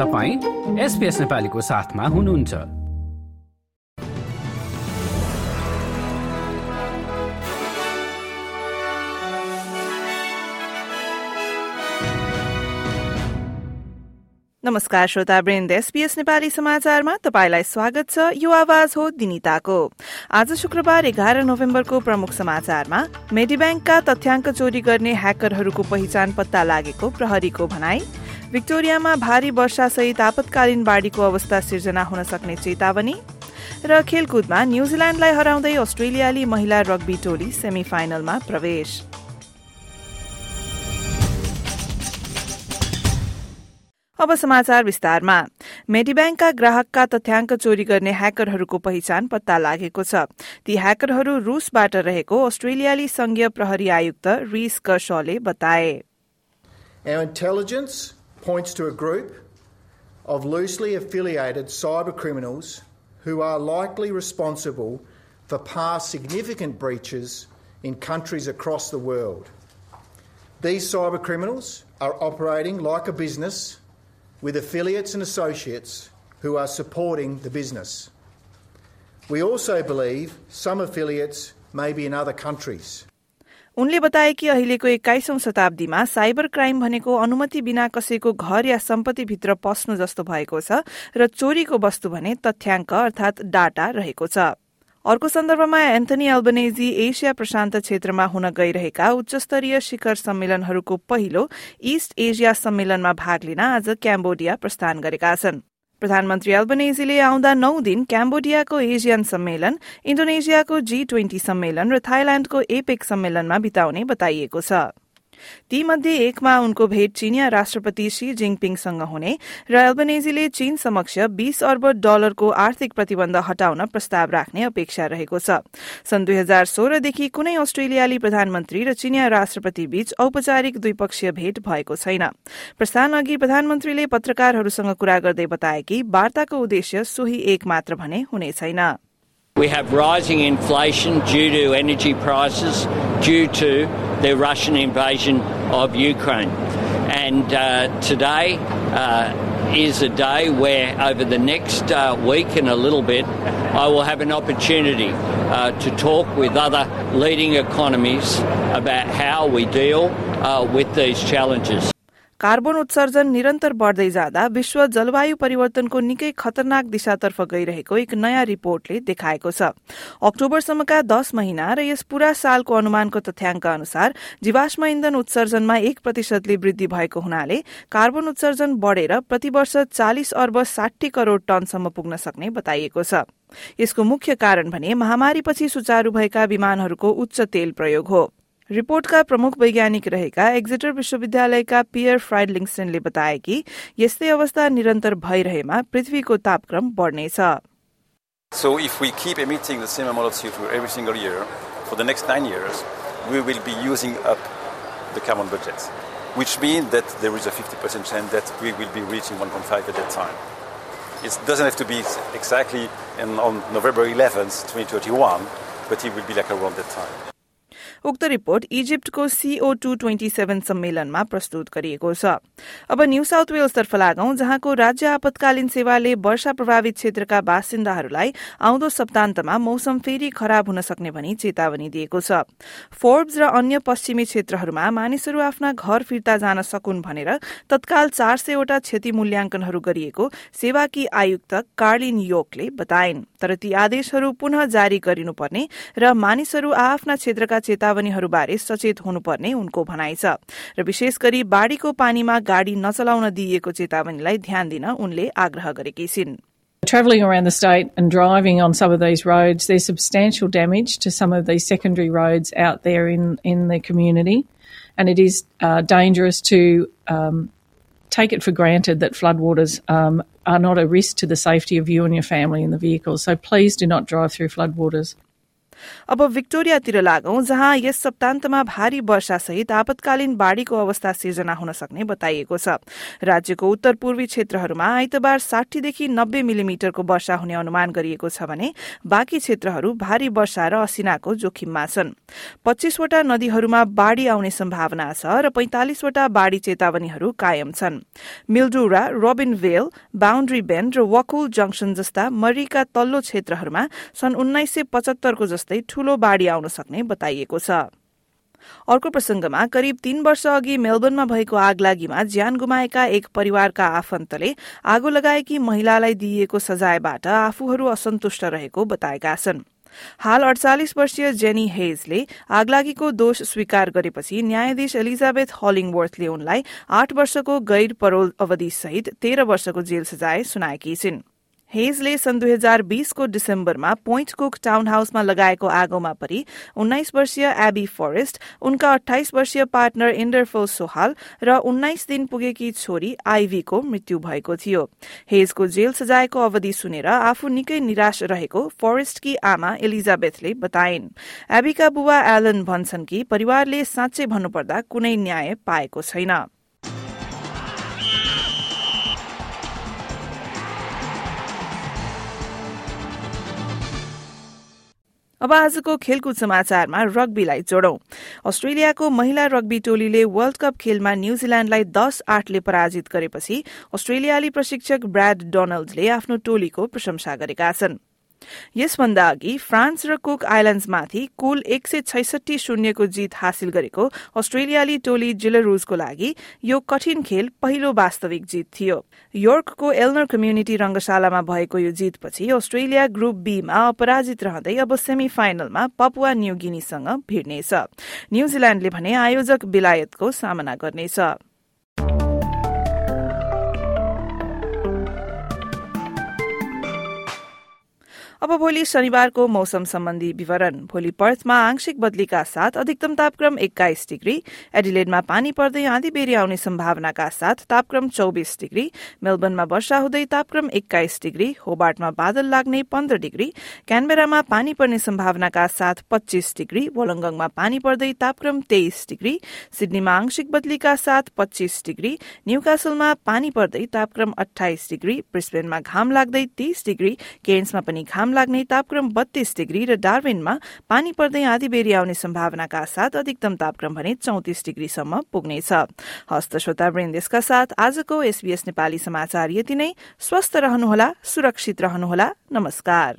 तपाईँ एसपिएस नेपालीको साथमा हुनुहुन्छ। नमस्कार श्रोता वृन्द एसपीएस नेपाली समाचारमा तपाईँलाई स्वागत छ। यो आवाज हो दिनिताको। आज शुक्रबार एघार नोभेम्बरको प्रमुख समाचारमा मेडिब्याङ्कका तथ्याङ्क चोरी गर्ने ह्याकरहरूको पहिचान पत्ता लागेको प्रहरीको भनाई। विक्टोरियामा भारी वर्षासहित आपतकालीन बाढ़ीको अवस्था सिर्जना हुन सक्ने चेतावनी र खेलकुदमा न्यूजील्याण्डलाई हराउँदै अस्ट्रेलियाली महिला रग्बी टोली सेमी फाइनलमा प्रवेश। अब समाचार विस्तारमा। मेडिब्याङ्कका ग्राहकका तथ्याङ्क चोरी गर्ने ह्याकरहरूको पहिचान पत्ता लागेको छ। ती ह्याकरहरू रूसबाट रहेको अस्ट्रेलियाली संघीय प्रहरी आयुक्त रिस कर्शले बताए। Our intelligence points to a group of loosely affiliated cyber criminals who are likely responsible for past significant breaches in countries across the world. These cyber criminals are operating like a business with affiliates and associates who are supporting the business. We also believe some affiliates may be in other countries. उनले बताए कि अहिलेको एक्काइसौं शताब्दीमा cyber crime भनेको अनुमति बिना कसैको घर या सम्पत्तिभित्र पस्नु जस्तो भएको छ र चोरीको वस्तु भने तथ्याङ्क अर्थात डाटा रहेको छ। अर्को सन्दर्भमा एन्थनी अल्बनेजी एसिया प्रशान्त क्षेत्रमा हुन गइरहेका उच्चस्तरीय शिखर सम्मेलनहरूको पहिलो इस्ट एसिया सम्मेलनमा भाग लिन आज क्याम्बोडिया प्रस्थान गरेका छन्। प्रधानमन्त्री अल्बनेजीले आउँदा नौ दिन क्याम्बोडियाको एसियन सम्मेलन इण्डोनेसियाको जी ट्वेन्टी सम्मेलन र थाइल्याण्डको एपेक सम्मेलनमा बिताउने बताइएको छ। तीमध्ये एकमा उनको भेट चीनिया राष्ट्रपति शी जिङपिङसँग हुने र एल्बनेजीले चीन समक्ष बीस अर्ब डलरको आर्थिक प्रतिबन्ध हटाउन प्रस्ताव राख्ने अपेक्षा रहेको छ। सन् दुई हजार सोह्रदेखि कुनै अस्ट्रेलियाली प्रधानमन्त्री र चीनिया राष्ट्रपति बीच औपचारिक द्विपक्षीय भेट भएको छैन। प्रस्थान अघि प्रधानमन्त्रीले पत्रकारहरूसँग कुरा गर्दै बताए कि वार्ताको उद्देश्य सोही एक मात्र भने हुने छैन। We have rising inflation due to energy prices, due to the Russian invasion of Ukraine. And uh, today uh, is a day where, over the next uh, week and a little bit, I will have an opportunity uh, to talk with other leading economies about how we deal uh, with these challenges. Carbon उत्सर्जन निरन्तर बढ्दै जाँदा विश्व जलवायु परिवर्तनको निकै खतरनाक दिशातर्फ गइरहेको एक नयाँ रिपोर्टले देखाएको छ। अक्टोबरसम्मका दश महिना र यस पूरा सालको अनुमानको तथ्याङ्क अनुसार जीवाश्म इन्धन उत्सर्जनमा एक प्रतिशतले वृद्धि भएको हुनाले कार्बन उत्सर्जन बढ़ेर प्रतिवर्ष चालिस अर्ब साठी करोड़ टनसम्म पुग्न सक्ने बताइएको छ। यसको मुख्य कारण भने महामारीपछि सुचारू भएका विमानहरूको उच्च तेल प्रयोग हो। रिपोर्टका प्रमुख वैज्ञानिक रहेका एक्जिटर विश्वविद्यालयका पियर फ्राइडलिङ्सनले बताए कि यस्तै अवस्था निरन्तर भइरहेमा पृथ्वीको तापक्रम बढ्नेछ So if we keep emitting the same amount of CO2 every single year for the next nine years, we will be using up the carbon budget, which means that there is a 50% chance that we will be reaching 1.5 at that time. It doesn't have to be exactly on November 11th, 2021, but it will be like around that time. उक्त report इजिप्टको CO two twenty seven सम्मेलनमा प्रस्तुत गरिएको छ। अब new south वेल्सतर्फ लागौं जहाँको राज्य आपतकालीन सेवाले वर्षा प्रभावित क्षेत्रका बासिन्दाहरूलाई आउँदो सप्तान्तमा मौसम फेरि खराब हुन सक्ने भनी चेतावनी दिएको छ। फोर्ब्स र अन्य पश्चिमी क्षेत्रहरूमा मानिसहरू आफ्ना घर फिर्ता जान सकुन् भनेर तत्काल चार सयवटा क्षति मूल्याङ्कनहरू गरिएको सेवाकी आयुक्त कार्लिन योकले बताइन्। तर ती आदेशहरू पुनः जारी गरिनुपर्ने र मानिसहरू आफ्ना क्षेत्रका चेतावनीहरूबारे सचेत हुनुपर्ने उनको भनाइ छ र विशेष गरी बाढ़ीको पानीमा गाड़ी नचलाउन दिइएको चेतावनीलाई ध्यान दिन उनले आग्रह गरेकी छिन् Travelling around the state and driving on some of these roads, there's substantial damage to some of these secondary roads out there in, in the community, and it is uh, dangerous to um, take it for granted that floodwaters um, are not a risk to the safety of you and your family in the vehicle. So please do not drive through floodwaters. अब विक्टोरियातिर लागौं जहाँ यस सप्तान्तमा भारी वर्षासहित आपतकालीन बाढ़ीको अवस्था सिर्जना हुन सक्ने बताइएको छ। राज्यको उत्तर पूर्वी क्षेत्रहरूमा आइतबार साठीदेखि नब्बे मिलिमिटरको वर्षा हुने अनुमान गरिएको छ भने बाँकी क्षेत्रहरू भारी वर्षा र असिनाको जोखिममा छन्। पच्चीसवटा नदीहरूमा बाढ़ी आउने सम्भावना छ र पैंतालिसवटा बाढ़ी चेतावनीहरू कायम छन्। Mildura Robinvale Boundary Bend र वकुल जंक्सन जस्ता मरीका तल्लो क्षेत्रहरूमा सन् उन्नाइस सय पचहत्तरको जस्तै ठूलो बाढ़ी आउन सक्ने बताइएको छ। अर्को प्रसंगमा करिब तीन वर्ष अघि मेलबर्नमा भएको आगलागीमा ज्यान गुमाएका एक परिवारका आफन्तले आगो लगाएकी महिलालाई दिइएको सजायबाट आफूहरू असन्तुष्ट रहेको बताएका छन्। हाल अडचालिस वर्षीय जेनी हेजले आगलागीको दोष स्वीकार गरेपछि न्यायाधीश एलिजाबेथ हलिङवर्थले उनलाई आठ वर्षको गैर परोल अवधि सहित तेह्र वर्षको जेल सजाय सुनाएकी छिन्। हेजले सन् दुई हजार बीसको डिसेम्बरमा पोइन्ट कुक टाउन हाउसमा लगाएको आगोमा परि उन्नाइस वर्षीय एबी फरेस्ट उनका अठाइस वर्षीय पार्टनर इन्डरफो सोहाल र उन्नाइस दिन पुगेकी छोरी आइभीको मृत्यु भएको थियो। हेजको जेल सजायको अवधि सुनेर आफू निकै निराश रहेको फरेस्टकी आमा एलिजाबेथले बताइन्। एबीका बुवा एलन भन्छन् कि परिवारले साँच्चै भन्नुपर्दा कुनै न्याय पाएको छैन। अब आजको खेलकुद समाचारमा रग्बीलाई जोडौं। अस्ट्रेलियाको महिला रग्बी टोलीले वर्ल्ड कप खेलमा न्यूजील्याण्डलाई दस आठले पराजित गरेपछि अस्ट्रेलियाली प्रशिक्षक ब्राड डोनाल्डले आफ्नो टोलीको प्रशंसा गरेका छन्। यसभन्दा अघि फ्रान्स र कुक आइल्याण्ड्समाथि कुल एक सय छैसठी शून्यको जीत हासिल गरेको अस्ट्रेलियाली टोली जिलरुजको लागि यो कठिन खेल पहिलो वास्तविक जीत थियो। योर्कको एल्नर कम्युनिटी रंगशालामा भएको यो जीतपछि अस्ट्रेलिया ग्रुप बीमा अपराजित रहँदै अब सेमी फाइनलमा पपुवा न्यू गिनीसँग भिड्नेछ। न्यूजील्याण्डले भने आयोजक बेलायतको सामना गर्नेछ। अब भोलि शनिबारको मौसम सम्बन्धी विवरण। भोलि पर्थमा आंशिक बदलीका साथ अधिकतम तापक्रम एक्काइस डिग्री एडिलेडमा पानी पर्दै आँधी बेरी आउने सम्भावनाका साथ तापक्रम चौबिस डिग्री मेलबर्नमा वर्षा हुँदै तापक्रम एक्काइस डिग्री होबार्टमा बादल लाग्ने पन्ध्र डिग्री क्यानबेरामा पानी पर्ने सम्भावनाका साथ पच्चीस डिग्री वोलङ्गङमा पानी पर्दै तापक्रम तेइस डिग्री सिडनीमा आंशिक बदलीका साथ पच्चीस डिग्री न्यूकासलमा पानी पर्दै तापक्रम अठाइस डिग्री ब्रिस्बेनमा घाम लाग्दै तीस डिग्री केन्समा पनि घाम घाम लाग्ने तापक्रम बत्तीस डिग्री र डार्विनमा पानी पर्दै आधी बेरी आउने सम्भावनाका साथ अधिकतम तापक्रम भने चौतिस डिग्रीसम्म पुग्नेछ। हस्त श्रोता वृन्देशका साथ आजको एसबीएस नेपाली समाचार यति नै। स्वस्थ रहनुहोला सुरक्षित रहनुहोला। नमस्कार।